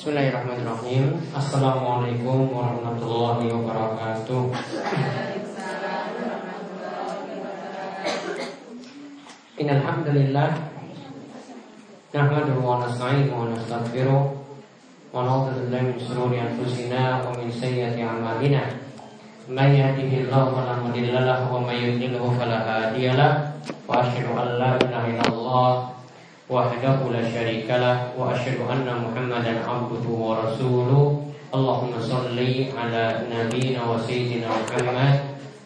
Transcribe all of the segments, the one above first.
Bismillahirrahmanirrahim. Assalamualaikum warahmatullahi wabarakatuh. Innalhamdulillah Nahmaduhu wa nasta'inuhu wa nastaghfiruh Wa billahi min shururi anfusina wa min sayyiati a'malina. May yahdihillahu fala mudilla wa may yudlilhu Wa asyhadu an la ilaha illallah وحده لا شريك له وأشهد أن محمدا عبده ورسوله اللهم صل على نبينا وسيدنا محمد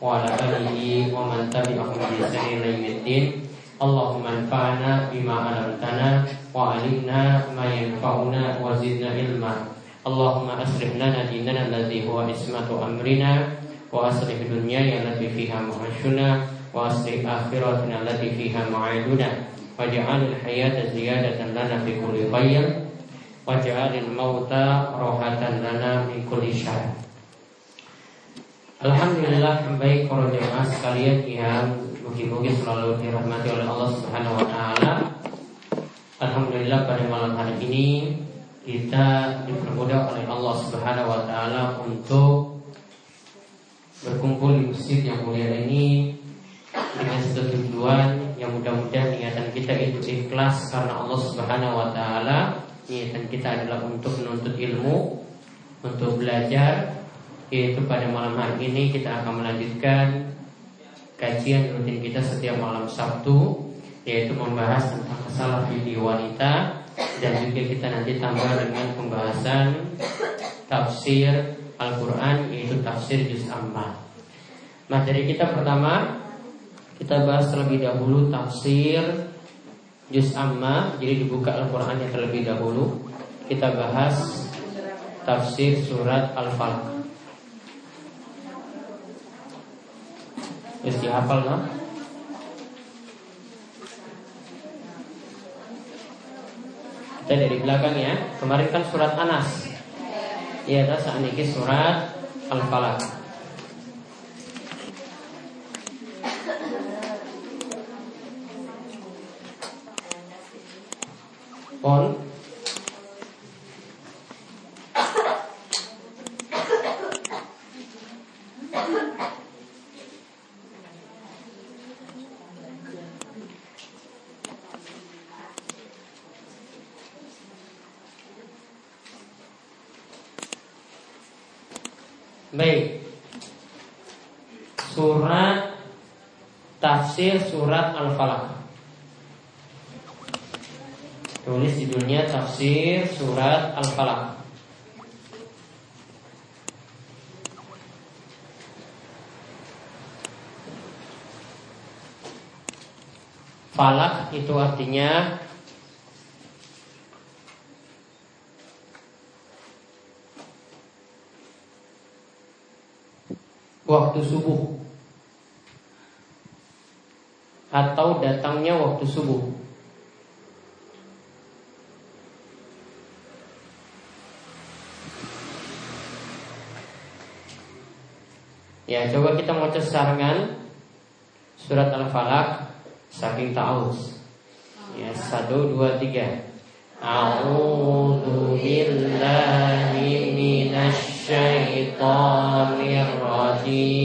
وعلى آله ومن تبعهم بإحسان إلى يوم الدين اللهم انفعنا بما علمتنا وعلمنا ما ينفعنا وزدنا علما اللهم أصلح لنا ديننا الذي هو عصمة أمرنا وأصلح دنيانا التي فيها معاشنا وأصلح آخرتنا التي فيها معادنا waj'alil hayata ziyadatan lana fi kulli khair waj'alil mauta rohatan lana min kulli syarr Alhamdulillah baik para jemaah sekalian yang mungkin-mungkin selalu dirahmati oleh Allah Subhanahu wa taala. Alhamdulillah pada malam hari ini kita dipermudah oleh Allah Subhanahu wa taala untuk berkumpul di masjid yang mulia ini dengan satu tujuan yang mudah-mudahan niatan kita itu ikhlas karena Allah Subhanahu wa taala. Niatan kita adalah untuk menuntut ilmu, untuk belajar. Yaitu pada malam hari ini kita akan melanjutkan kajian rutin kita setiap malam Sabtu yaitu membahas tentang masalah video wanita dan juga kita nanti tambah dengan pembahasan tafsir Al-Quran yaitu tafsir Juz Amma. Materi kita pertama kita bahas terlebih dahulu tafsir Juz Amma Jadi dibuka Al-Quran yang terlebih dahulu. Kita bahas tafsir surat Al-Falq Mesti hafal no? Kita dari belakang ya. Kemarin kan surat Anas. Ya, saat ini surat Al-Falaq on Baik. Surat Tafsir Surat Al-Falaq Tulis judulnya Tafsir Surat Al-Falaq. Falak itu artinya waktu subuh atau datangnya waktu subuh. Ya, coba kita mau sesarangan surat Al-Falaq saking taus. Ya, satu, dua, tiga. A'udzu billahi minasy syaithanir rajim.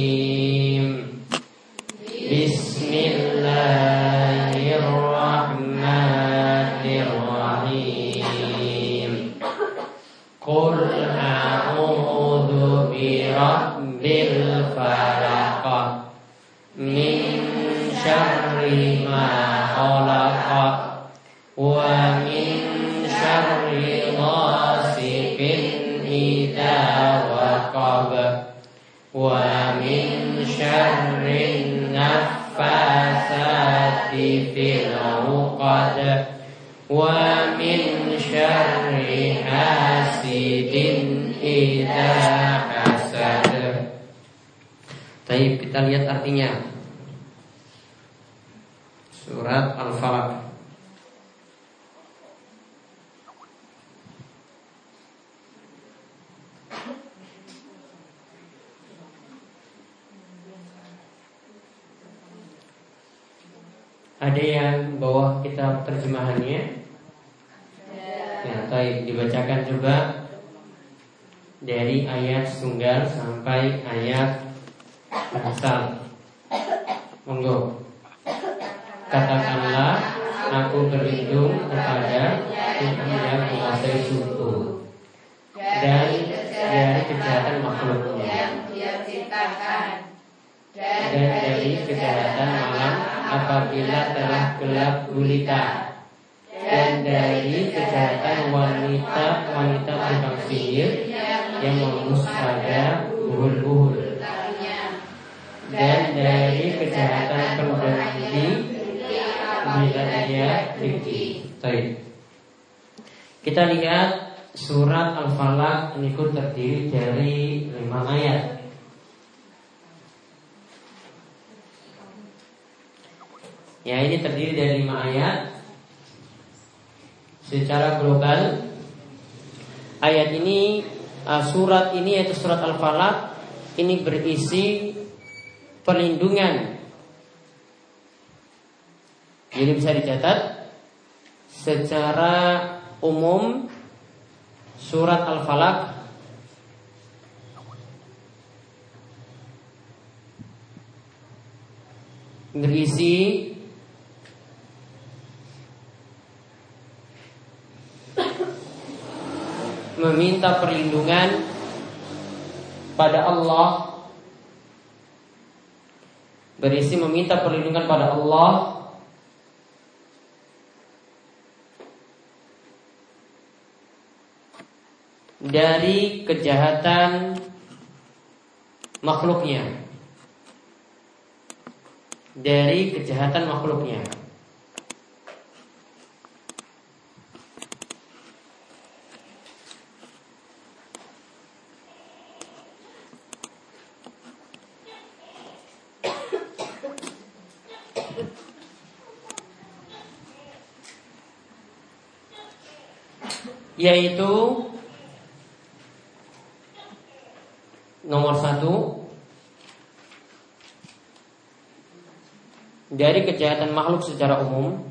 Ada yang bawa kitab terjemahannya? Ya, baik dibacakan coba dari ayat tunggal sampai ayat asal. Monggo. Katakanlah aku berlindung kepada Tuhan yang menguasai suku dan dari kejahatan makhluknya dan dari kejahatan malam apabila telah gelap gulita dan dari kejahatan wanita-wanita tukang sihir yang mengus pada buhul-buhul dan dari kejahatan pemberhenti bila dia tinggi. Kita lihat surat Al-Falaq ini terdiri dari lima ayat. Ya ini terdiri dari lima ayat. Secara global ayat ini uh, surat ini yaitu surat Al-Falaq ini berisi perlindungan. Jadi bisa dicatat secara umum surat Al-Falaq berisi meminta perlindungan pada Allah. Berisi meminta perlindungan pada Allah. Dari kejahatan makhluknya. Dari kejahatan makhluknya yaitu nomor satu dari kejahatan makhluk secara umum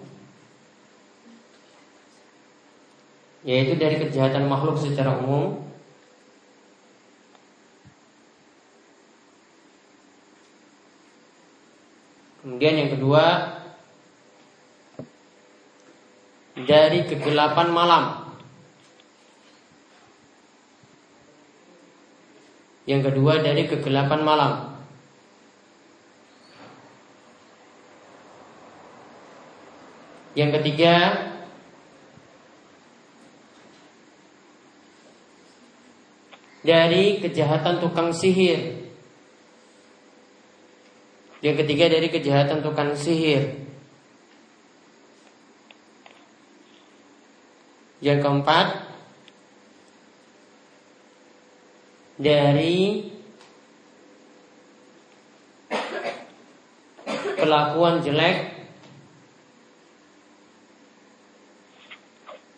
yaitu dari kejahatan makhluk secara umum kemudian yang kedua dari kegelapan malam Yang kedua dari kegelapan malam. Yang ketiga dari kejahatan tukang sihir. Yang ketiga dari kejahatan tukang sihir. Yang keempat dari kelakuan jelek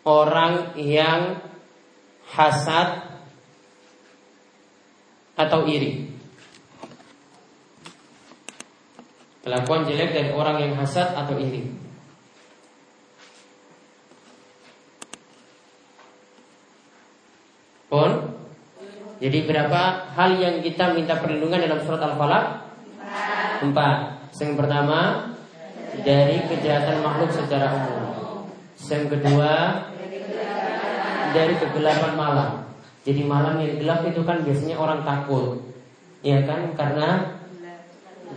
orang yang hasad atau iri. Kelakuan jelek dari orang yang hasad atau iri. Pun jadi berapa hal yang kita minta perlindungan dalam surat Al-Falaq? Empat. Yang pertama dari kejahatan makhluk secara umum. Yang kedua dari kegelapan malam. Jadi malam yang gelap itu kan biasanya orang takut, ya kan? Karena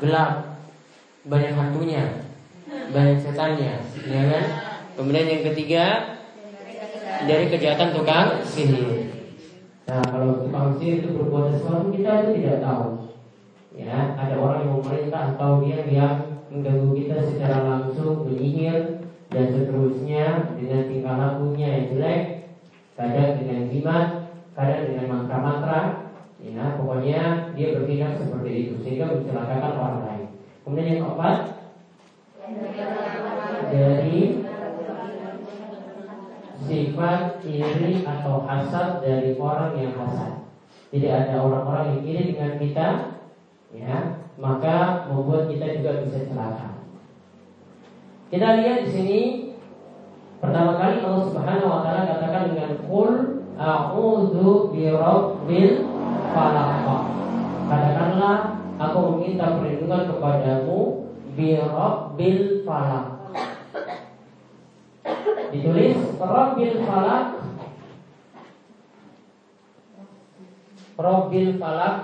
gelap, banyak hantunya, banyak setannya, ya kan? Kemudian yang ketiga dari kejahatan tukang sihir. Nah kalau sihir itu berbuat sesuatu kita itu tidak tahu. Ya, ada orang yang memerintah atau dia yang mengganggu kita secara langsung menyihir dan seterusnya dengan tingkah lakunya yang jelek, kadang dengan jimat, kadang dengan mantra-mantra. Ya, pokoknya dia bertindak seperti itu sehingga mencelakakan orang lain. Kemudian yang keempat dari sifat iri atau hasad dari orang yang hasad. Tidak ada orang-orang yang iri dengan kita, ya, maka membuat kita juga bisa celaka. Kita lihat di sini Pertama kali Allah Subhanahu wa taala katakan dengan qul a'udzu birabbil falaq. Katakanlah aku meminta perlindungan kepadamu birabbil falaq. Ditulis rabbil falaq Rabbil falaq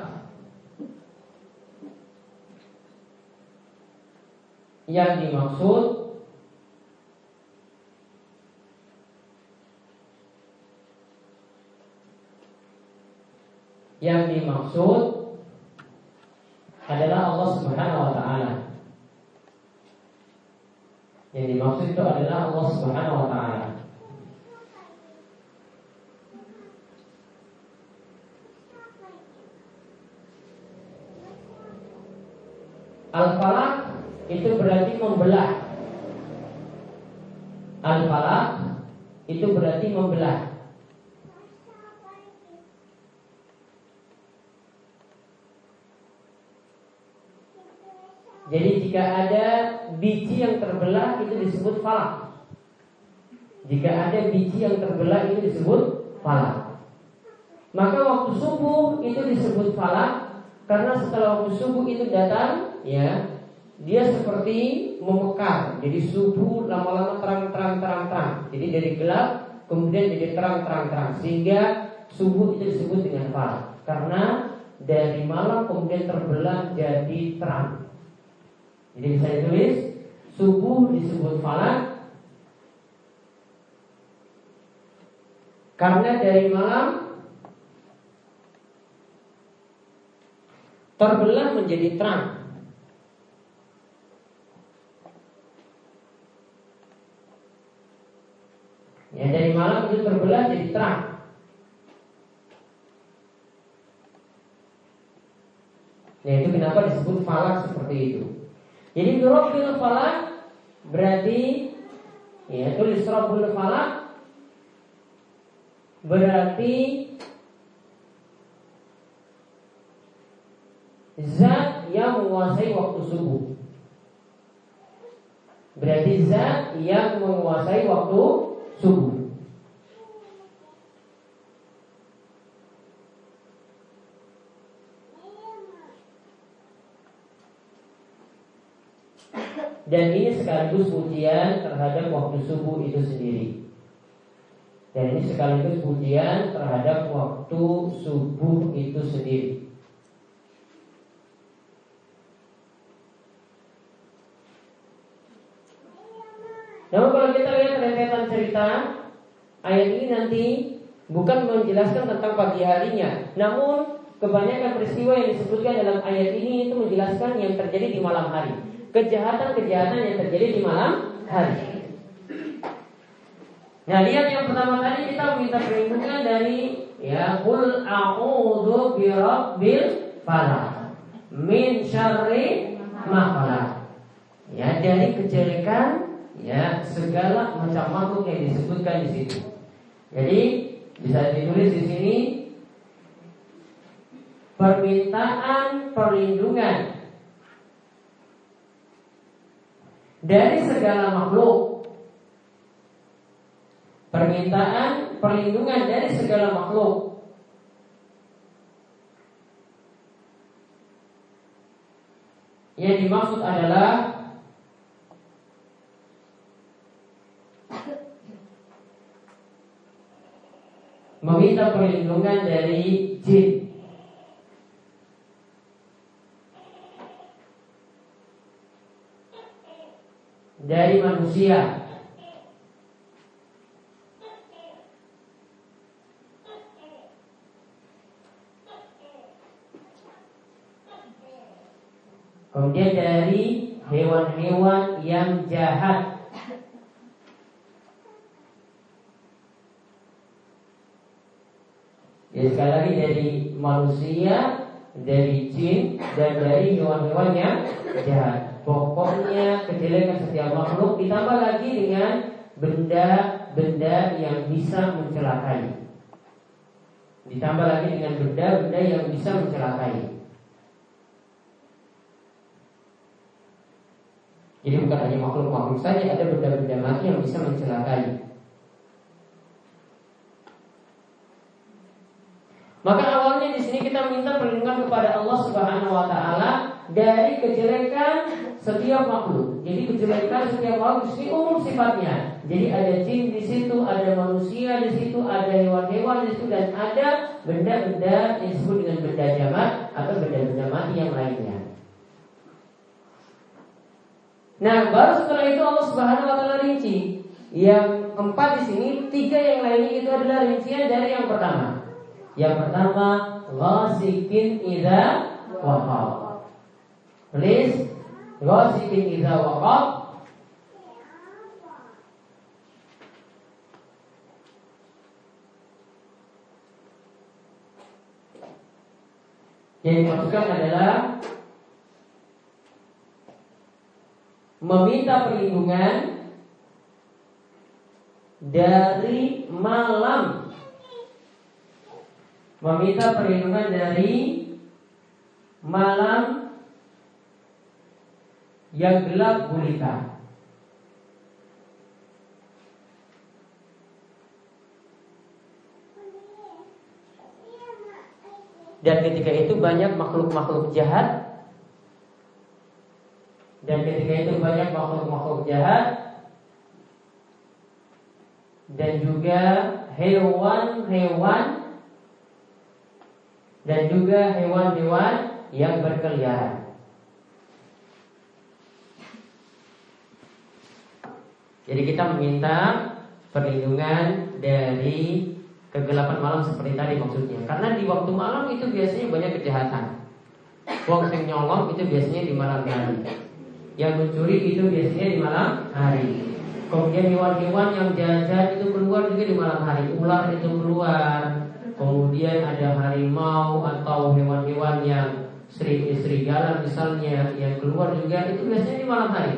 yang dimaksud yang dimaksud adalah Allah Subhanahu wa taala. Yang dimaksud itu adalah Allah Subhanahu wa taala. Al-falaq itu berarti membelah. Al-falaq itu berarti membelah. Jadi jika ada biji yang terbelah itu disebut falak. Jika ada biji yang terbelah itu disebut falak. Maka waktu subuh itu disebut falak karena setelah waktu subuh itu datang, ya, dia seperti memekar. Jadi subuh lama-lama terang-terang terang-terang. Jadi dari gelap kemudian jadi terang-terang terang sehingga subuh itu disebut dengan falak. Karena dari malam kemudian terbelah jadi terang. Jadi bisa ditulis subuh disebut falak karena dari malam terbelah menjadi terang. Ya dari malam itu terbelah jadi terang. Nah itu kenapa disebut falak seperti itu. Jadi Rabbil Falak berarti ya tulis Rabbul Falak berarti zat yang menguasai waktu subuh. Berarti zat yang menguasai waktu subuh. Dan ini sekaligus pujian terhadap waktu subuh itu sendiri. Dan ini sekaligus pujian terhadap waktu subuh itu sendiri. Namun kalau kita lihat rentetan cerita Ayat ini nanti bukan menjelaskan tentang pagi harinya Namun kebanyakan peristiwa yang disebutkan dalam ayat ini itu menjelaskan yang terjadi di malam hari kejahatan-kejahatan yang terjadi di malam hari. Nah, lihat yang pertama tadi kita minta perlindungan dari ya qul a'udzu birabbil falaq min syarri ma Ya, dari kejelekan ya segala macam makhluk yang disebutkan di situ. Jadi bisa ditulis di sini permintaan perlindungan dari segala makhluk. Permintaan perlindungan dari segala makhluk. Yang dimaksud adalah meminta perlindungan dari jin dari manusia. Kemudian dari hewan-hewan yang jahat Ya sekali lagi dari manusia, dari jin, dan dari hewan-hewan yang jahat pokoknya kejelekan setiap makhluk ditambah lagi dengan benda-benda yang bisa mencelakai. Ditambah lagi dengan benda-benda yang bisa mencelakai. Jadi bukan hanya makhluk-makhluk saja, ada benda-benda mati yang bisa mencelakai. Maka awalnya di sini kita minta perlindungan kepada Allah Subhanahu wa taala dari kejelekan setiap makhluk. Jadi kejelekan setiap makhluk ini umum sifatnya. Jadi ada jin di situ, ada manusia di situ, ada hewan-hewan di situ dan ada benda-benda yang disebut dengan benda jamat atau benda-benda mati yang lainnya. Nah, baru setelah itu Allah Subhanahu wa taala rinci. Yang empat di sini, tiga yang lainnya itu adalah rincian dari yang pertama. Yang pertama Ghasikin idza waqab Tulis Ghasikin idza waqab Yang dimaksudkan adalah Meminta perlindungan Dari malam. Meminta perlindungan dari malam yang gelap gulita. Dan ketika itu banyak makhluk-makhluk jahat Dan ketika itu banyak makhluk-makhluk jahat Dan juga hewan-hewan dan juga hewan-hewan yang berkeliaran. Jadi kita meminta perlindungan dari kegelapan malam seperti tadi maksudnya. Karena di waktu malam itu biasanya banyak kejahatan. Wong sing nyolong itu biasanya di malam hari. Yang mencuri itu biasanya di malam hari. Kemudian hewan-hewan yang jajan itu keluar juga di malam hari. Ular itu keluar, kemudian ada harimau atau hewan-hewan yang seri serigala misalnya yang keluar juga itu biasanya di malam hari.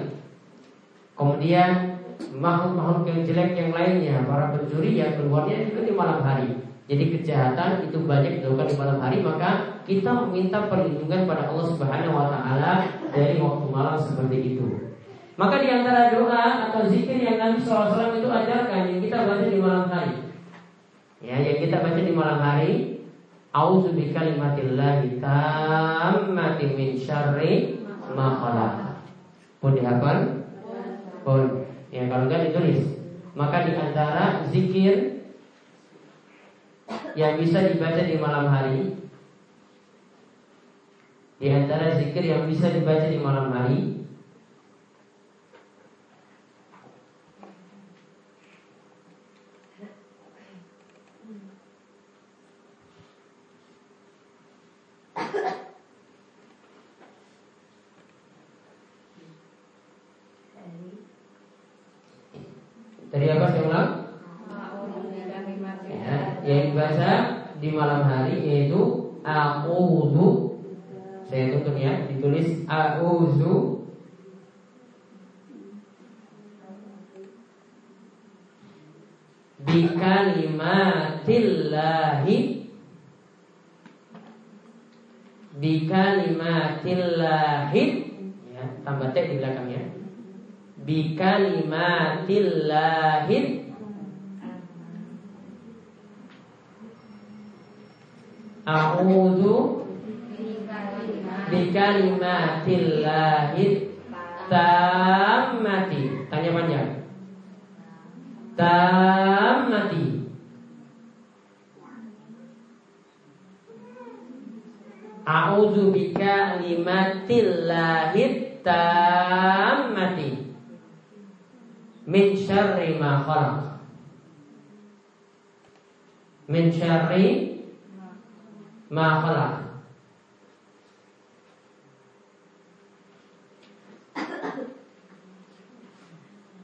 Kemudian makhluk-makhluk yang jelek yang lainnya, para pencuri yang keluarnya juga di malam hari. Jadi kejahatan itu banyak dilakukan di malam hari, maka kita meminta perlindungan pada Allah Subhanahu wa taala dari waktu malam seperti itu. Maka di antara doa atau zikir yang Nabi SAW itu ajarkan yang kita baca di malam hari. Ya, yang kita baca di malam hari A'udzu bikalimatillahi tammati min syarri ma khalaq. Pun dihafal? Pun. Ya kalau enggak ditulis. Maka di antara zikir yang bisa dibaca di malam hari di antara zikir yang bisa dibaca di malam hari Dari apa saya ulang? Ya, yang dibaca di malam hari yaitu a'udzu. Saya tutup ya ditulis a'udzu. Bikalimatillahi bikalimatillahi ya tambah tek di belakangnya bikalimatillahid A'udzu bikalimatillahid tammati. Tanya panjang. Tammati. A'udzu bikalimatillahid tammati min syarri ma khalaq min syarri ma khalaq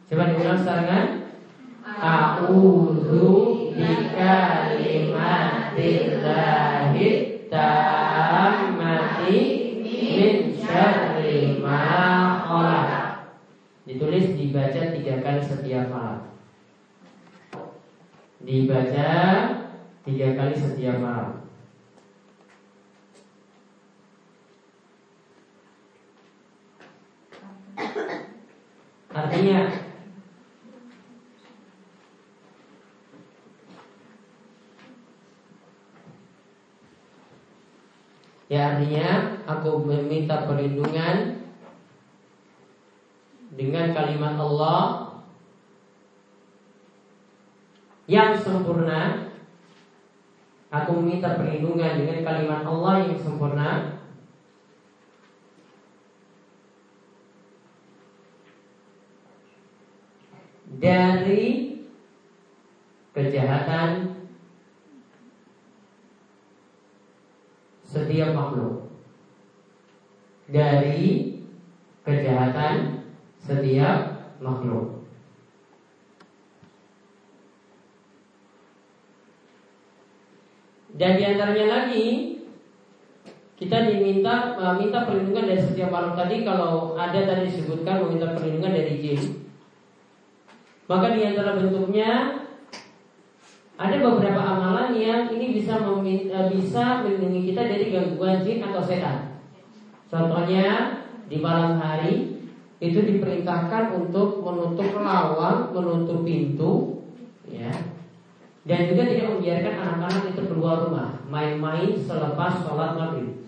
Coba diulang sekarang A'udzu bikalimatillahi tammati min syarri ma Ditulis dibaca tiga kali setiap malam. Dibaca tiga kali setiap malam Artinya Ya artinya aku meminta perlindungan dengan kalimat Allah yang sempurna. Aku meminta perlindungan dengan kalimat Allah yang sempurna dari kejahatan setiap makhluk. Dari kejahatan setiap makhluk. Dan di antaranya lagi kita diminta meminta perlindungan dari setiap makhluk. Tadi kalau ada tadi disebutkan meminta perlindungan dari jin maka di antara bentuknya ada beberapa amalan yang ini bisa eh, bisa melindungi kita dari gangguan jin atau setan. Contohnya di malam hari itu diperintahkan untuk menutup lawang, menutup pintu, ya. Dan juga tidak membiarkan anak-anak itu keluar rumah, main-main selepas sholat maghrib.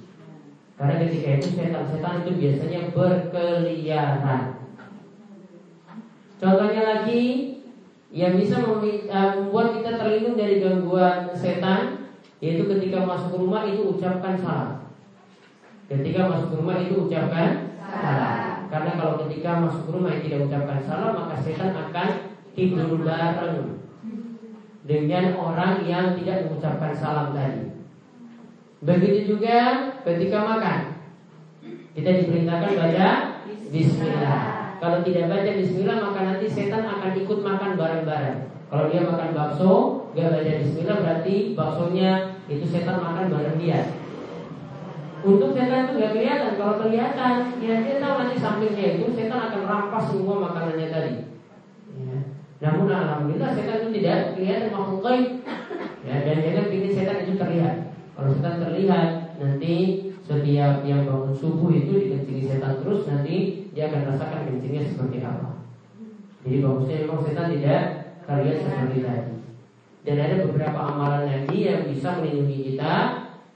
Karena ketika itu setan-setan itu biasanya berkeliaran. Contohnya lagi yang bisa eh, membuat kita terlindung dari gangguan setan yaitu ketika masuk rumah itu ucapkan salam. Ketika masuk rumah itu ucapkan salam. Karena kalau ketika masuk rumah itu tidak ucapkan salam maka setan akan tidur bareng dengan orang yang tidak mengucapkan salam tadi. Begitu juga ketika makan. Kita diperintahkan baca bismillah. Kalau tidak baca bismillah maka nanti setan akan ikut makan bareng-bareng. Kalau dia makan bakso, gak baca bismillah berarti baksonya itu setan makan bareng dia. Untuk setan itu gak kelihatan. Kalau kelihatan, ya dia tahu nanti sampingnya itu setan akan rampas semua makanannya tadi. Ya. Namun alhamdulillah setan itu tidak kelihatan makhluk gaib. Ya, dan jangan bikin setan itu terlihat. Kalau setan terlihat, nanti setiap yang bangun subuh itu dikencingi setan terus nanti dia akan rasakan kencingnya seperti apa. Jadi bagusnya memang setan tidak terlihat seperti tadi. Dan ada beberapa amalan lagi yang bisa melindungi kita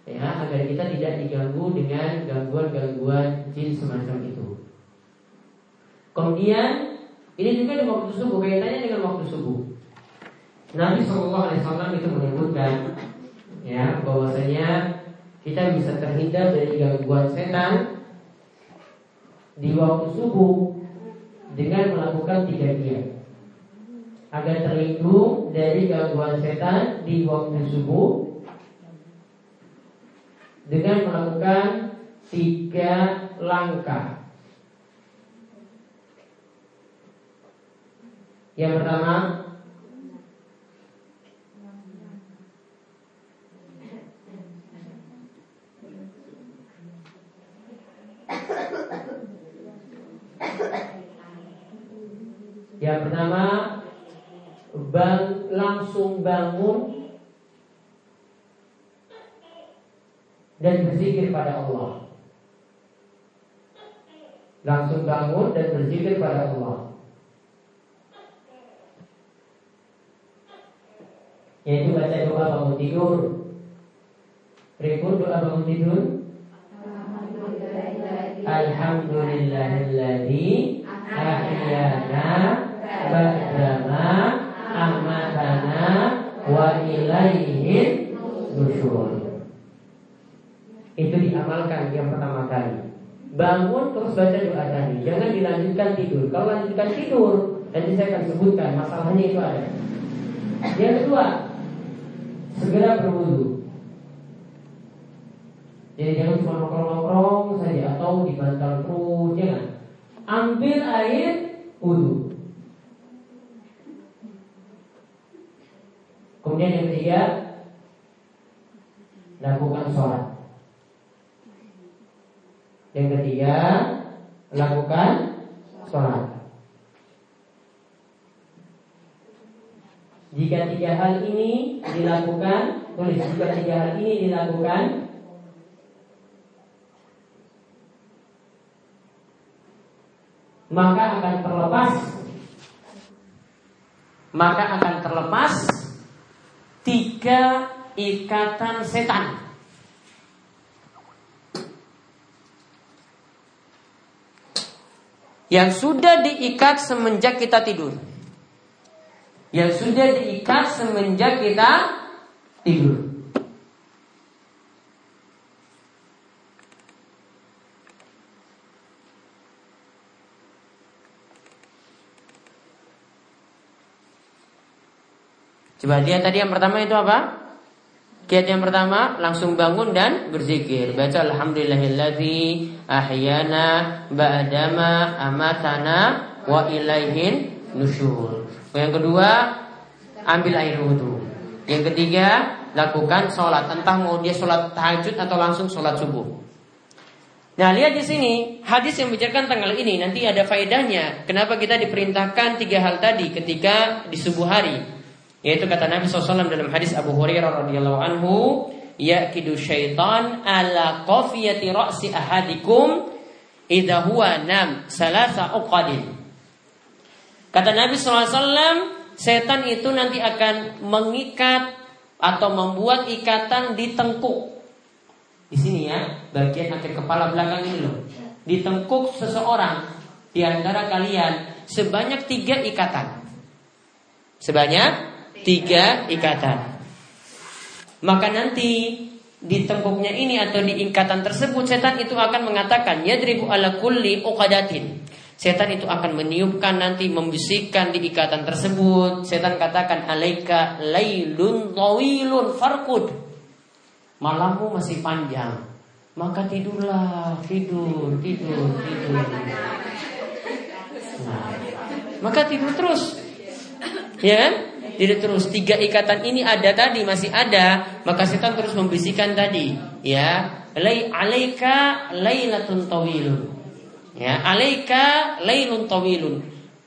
ya agar kita tidak diganggu dengan gangguan-gangguan jin semacam itu. Kemudian ini juga di waktu subuh kaitannya dengan waktu subuh. Nabi Shallallahu Alaihi Wasallam itu menyebutkan ya bahwasanya kita bisa terhindar dari gangguan setan di waktu subuh dengan melakukan tiga dia agar terlindung dari gangguan setan di waktu subuh dengan melakukan tiga langkah. Yang pertama, Yang pertama bang, langsung bangun dan berzikir pada Allah. Langsung bangun dan berzikir pada Allah. Yaitu baca doa bangun tidur. Ribut doa bangun tidur. Alhamdulillahilladzi ahyana ba'dama ilaihin nusyur. Itu diamalkan yang pertama kali. Bangun terus baca doa tadi. Jangan dilanjutkan tidur. Kalau lanjutkan tidur, nanti saya akan sebutkan masalahnya itu ada. Yang kedua, segera berwudu. Jadi jangan cuma nongkrong-nongkrong saja atau di bantal jangan. Ambil air wudhu. Kemudian yang ketiga lakukan sholat. Yang ketiga lakukan sholat. Jika tiga hal ini dilakukan, tulis jika tiga hal ini dilakukan, maka akan terlepas maka akan terlepas tiga ikatan setan. Yang sudah diikat semenjak kita tidur. Yang sudah diikat semenjak kita tidur. Coba lihat tadi yang pertama itu apa? Kiat yang pertama langsung bangun dan berzikir. Baca alhamdulillahilladzi ahyana ba'dama amatana wa ilaihin nusyur. Yang kedua, ambil air wudhu. Yang ketiga, lakukan sholat. Entah mau dia sholat tahajud atau langsung sholat subuh. Nah lihat di sini hadis yang bicarakan tanggal ini nanti ada faedahnya. Kenapa kita diperintahkan tiga hal tadi ketika di subuh hari? Yaitu kata Nabi SAW dalam hadis Abu Hurairah radhiyallahu anhu, yakidu syaitan ala qafiyati ra'si ahadikum idza huwa nam salasa uqadin. Kata Nabi SAW, setan itu nanti akan mengikat atau membuat ikatan di tengkuk. Di sini ya, bagian akhir kepala belakang ini loh. Di tengkuk seseorang di antara kalian sebanyak tiga ikatan. Sebanyak tiga ikatan. Maka nanti di tengkuknya ini atau di ikatan tersebut setan itu akan mengatakan yadribu ala kulli uqadatin. Setan itu akan meniupkan nanti membisikkan di ikatan tersebut. Setan katakan alaika lailun tawilun farkud. Malammu masih panjang. Maka tidurlah, tidur, tidur, tidur. Nah, maka tidur terus. Ya kan? Jadi terus tiga ikatan ini ada tadi masih ada, maka setan terus membisikkan tadi, ya. Lai alaika lailatun tawilun. Ya, alaika lailun tawilun.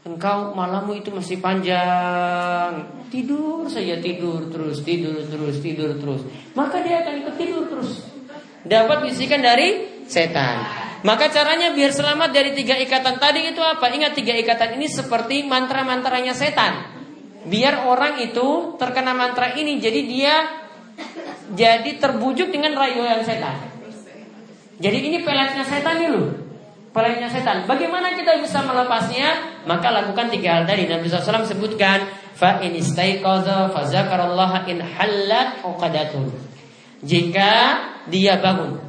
Engkau malammu itu masih panjang. Tidur saja tidur terus, tidur terus, tidur terus. Maka dia akan ikut tidur terus. Dapat bisikan dari setan. Maka caranya biar selamat dari tiga ikatan tadi itu apa? Ingat tiga ikatan ini seperti mantra-mantranya setan biar orang itu terkena mantra ini jadi dia jadi terbujuk dengan rayuan setan. Jadi ini peletnya setan nih loh. Peletnya setan. Bagaimana kita bisa melepasnya? Maka lakukan tiga hal tadi. Nabi SAW sebutkan fa in fa in uqadatun. Jika dia bangun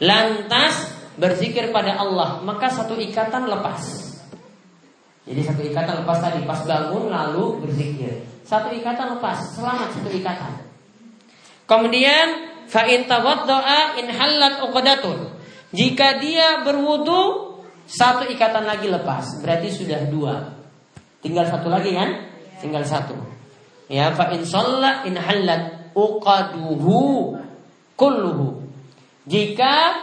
lantas berzikir pada Allah, maka satu ikatan lepas. Jadi satu ikatan lepas tadi pas bangun lalu berzikir. Satu ikatan lepas, selamat satu ikatan. Kemudian fa in tawaddaa in halat uqdatun. Jika dia berwudu satu ikatan lagi lepas, berarti sudah dua. Tinggal satu lagi kan? Tinggal satu. Ya, fa in shalla in halat uqaduhu kulluhu. Jika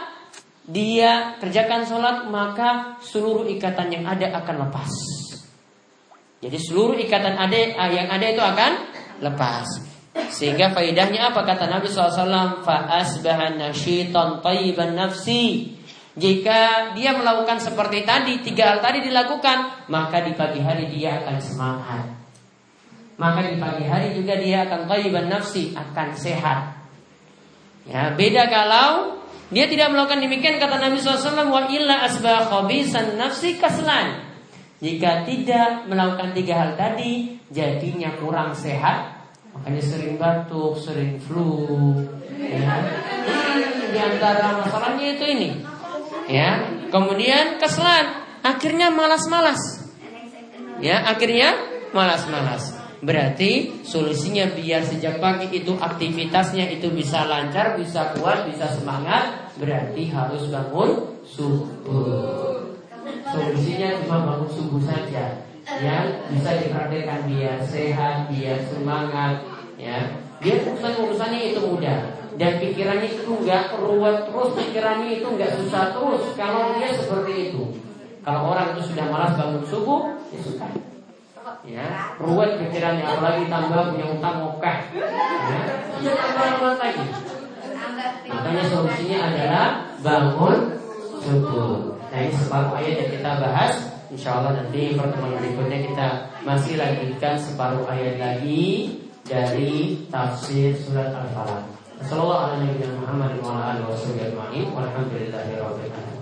dia kerjakan sholat maka seluruh ikatan yang ada akan lepas. Jadi seluruh ikatan ada yang ada itu akan lepas. Sehingga faidahnya apa kata Nabi SAW nafsi. Jika dia melakukan seperti tadi, tiga hal tadi dilakukan, maka di pagi hari dia akan semangat. Maka di pagi hari juga dia akan tayyiban nafsi, akan sehat. Ya, beda kalau dia tidak melakukan demikian kata Nabi SAW wa illa asbah khabisan nafsi kaslan. Jika tidak melakukan tiga hal tadi, jadinya kurang sehat, makanya sering batuk, sering flu. Ya. Di antara masalahnya itu ini. Ya, kemudian keselan, akhirnya malas-malas. Ya, akhirnya malas-malas. Berarti solusinya biar sejak pagi itu aktivitasnya itu bisa lancar, bisa kuat, bisa semangat, berarti harus bangun subuh. Solusinya cuma bangun subuh saja. Ya, bisa dipraktekkan biar sehat, biar semangat, ya. Dia urusan urusannya itu mudah dan pikirannya itu enggak ruwet terus, pikirannya itu enggak susah terus. Kalau dia seperti itu, kalau orang itu sudah malas bangun subuh, ya sudah ya ruwet pikirannya apalagi tambah punya utang sudah tambah ruwet lagi makanya solusinya adalah bangun subuh nah ini separuh ayat yang kita bahas Insya Allah nanti pertemuan berikutnya kita masih lanjutkan separuh ayat lagi dari tafsir surat Al-Falaq. Assalamualaikum warahmatullahi wabarakatuh.